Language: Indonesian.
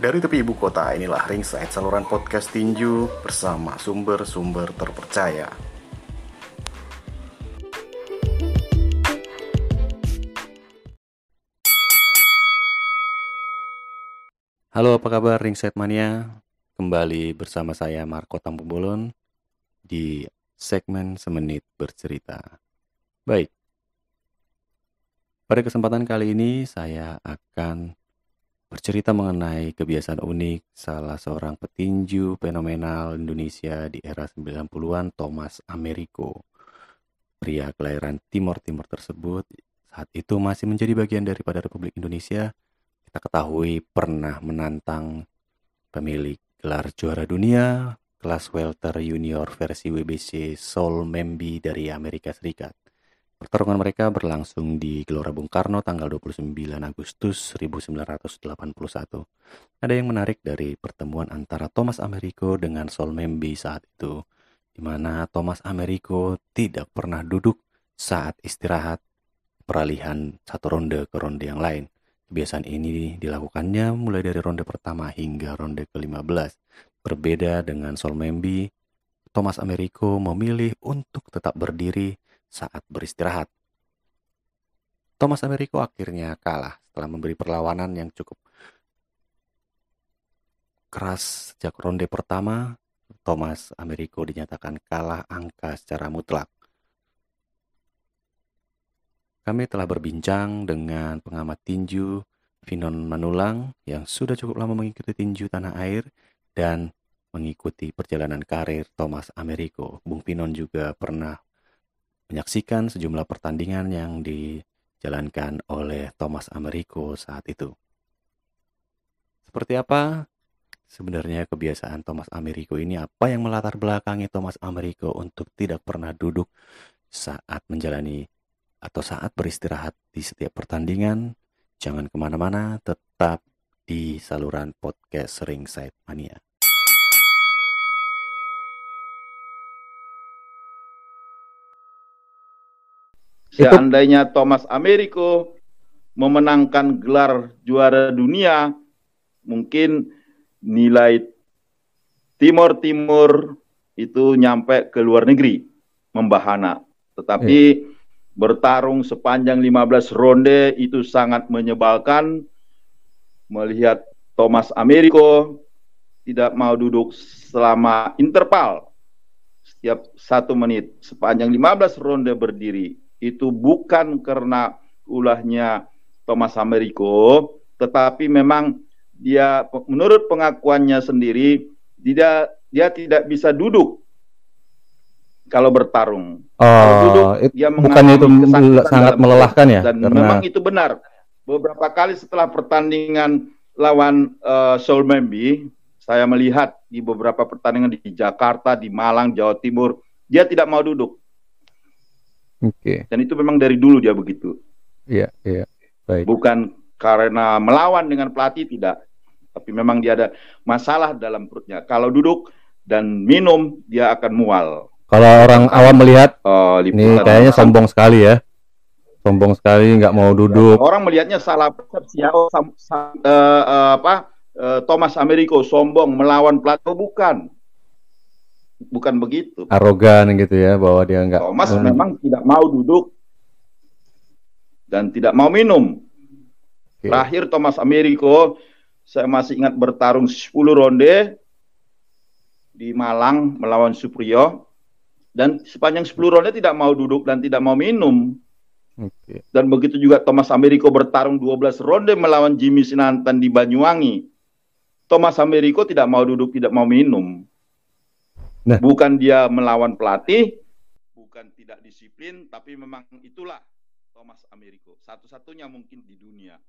Dari tepi ibu kota, inilah Ringside saluran podcast tinju bersama sumber-sumber terpercaya. Halo, apa kabar Ringside Mania? Kembali bersama saya Marco Tampubolon di segmen Semenit Bercerita. Baik, pada kesempatan kali ini saya akan bercerita mengenai kebiasaan unik salah seorang petinju fenomenal Indonesia di era 90-an, Thomas Americo. Pria kelahiran Timor Timur tersebut saat itu masih menjadi bagian daripada Republik Indonesia. Kita ketahui pernah menantang pemilik gelar juara dunia kelas welter junior versi WBC Soul Membi dari Amerika Serikat. Pertarungan mereka berlangsung di Gelora Bung Karno tanggal 29 Agustus 1981. Ada yang menarik dari pertemuan antara Thomas Americo dengan Sol Membi saat itu, di mana Thomas Americo tidak pernah duduk saat istirahat peralihan satu ronde ke ronde yang lain. Kebiasaan ini dilakukannya mulai dari ronde pertama hingga ronde ke-15. Berbeda dengan Sol Membi, Thomas Americo memilih untuk tetap berdiri saat beristirahat. Thomas Americo akhirnya kalah setelah memberi perlawanan yang cukup keras sejak ronde pertama. Thomas Americo dinyatakan kalah angka secara mutlak. Kami telah berbincang dengan pengamat tinju Vinon Manulang yang sudah cukup lama mengikuti tinju tanah air dan mengikuti perjalanan karir Thomas Americo. Bung Vinon juga pernah menyaksikan sejumlah pertandingan yang dijalankan oleh Thomas Americo saat itu. Seperti apa sebenarnya kebiasaan Thomas Americo ini? Apa yang melatar belakangi Thomas Americo untuk tidak pernah duduk saat menjalani atau saat beristirahat di setiap pertandingan? Jangan ke mana-mana, tetap di saluran podcast Ringside Mania. Seandainya Thomas Americo memenangkan gelar juara dunia, mungkin nilai Timur Timur itu nyampe ke luar negeri membahana. Tetapi yeah. bertarung sepanjang 15 ronde itu sangat menyebalkan melihat Thomas Americo tidak mau duduk selama interval setiap satu menit sepanjang 15 ronde berdiri itu bukan karena ulahnya Thomas Americo, tetapi memang dia menurut pengakuannya sendiri tidak dia tidak bisa duduk kalau bertarung. Oh, kalau duduk it, dia bukannya itu sangat melelahkan ya? Dan karena... memang itu benar. Beberapa kali setelah pertandingan lawan uh, Seoul Membi, saya melihat di beberapa pertandingan di Jakarta, di Malang, Jawa Timur, dia tidak mau duduk. Oke. Okay. Dan itu memang dari dulu dia begitu. Iya, iya. Baik. Bukan karena melawan dengan pelatih tidak, tapi memang dia ada masalah dalam perutnya. Kalau duduk dan minum dia akan mual. Kalau orang awam melihat, oh, ini kayaknya sombong sekali ya. Sombong sekali, nggak mau duduk. Orang melihatnya salah persepsi ya. Oh, sam, sam, uh, uh, apa? Uh, Thomas Americo sombong melawan pelatih, oh, bukan bukan begitu. Arogan gitu ya bahwa dia enggak. Thomas hmm. memang tidak mau duduk dan tidak mau minum. Okay. Terakhir Thomas Americo saya masih ingat bertarung 10 ronde di Malang melawan Supriyo dan sepanjang 10 ronde tidak mau duduk dan tidak mau minum. Okay. Dan begitu juga Thomas Americo bertarung 12 ronde melawan Jimmy Sinantan di Banyuwangi. Thomas Americo tidak mau duduk, tidak mau minum. Nah. Bukan dia melawan pelatih, bukan tidak disiplin, tapi memang itulah Thomas Americo. Satu-satunya mungkin di dunia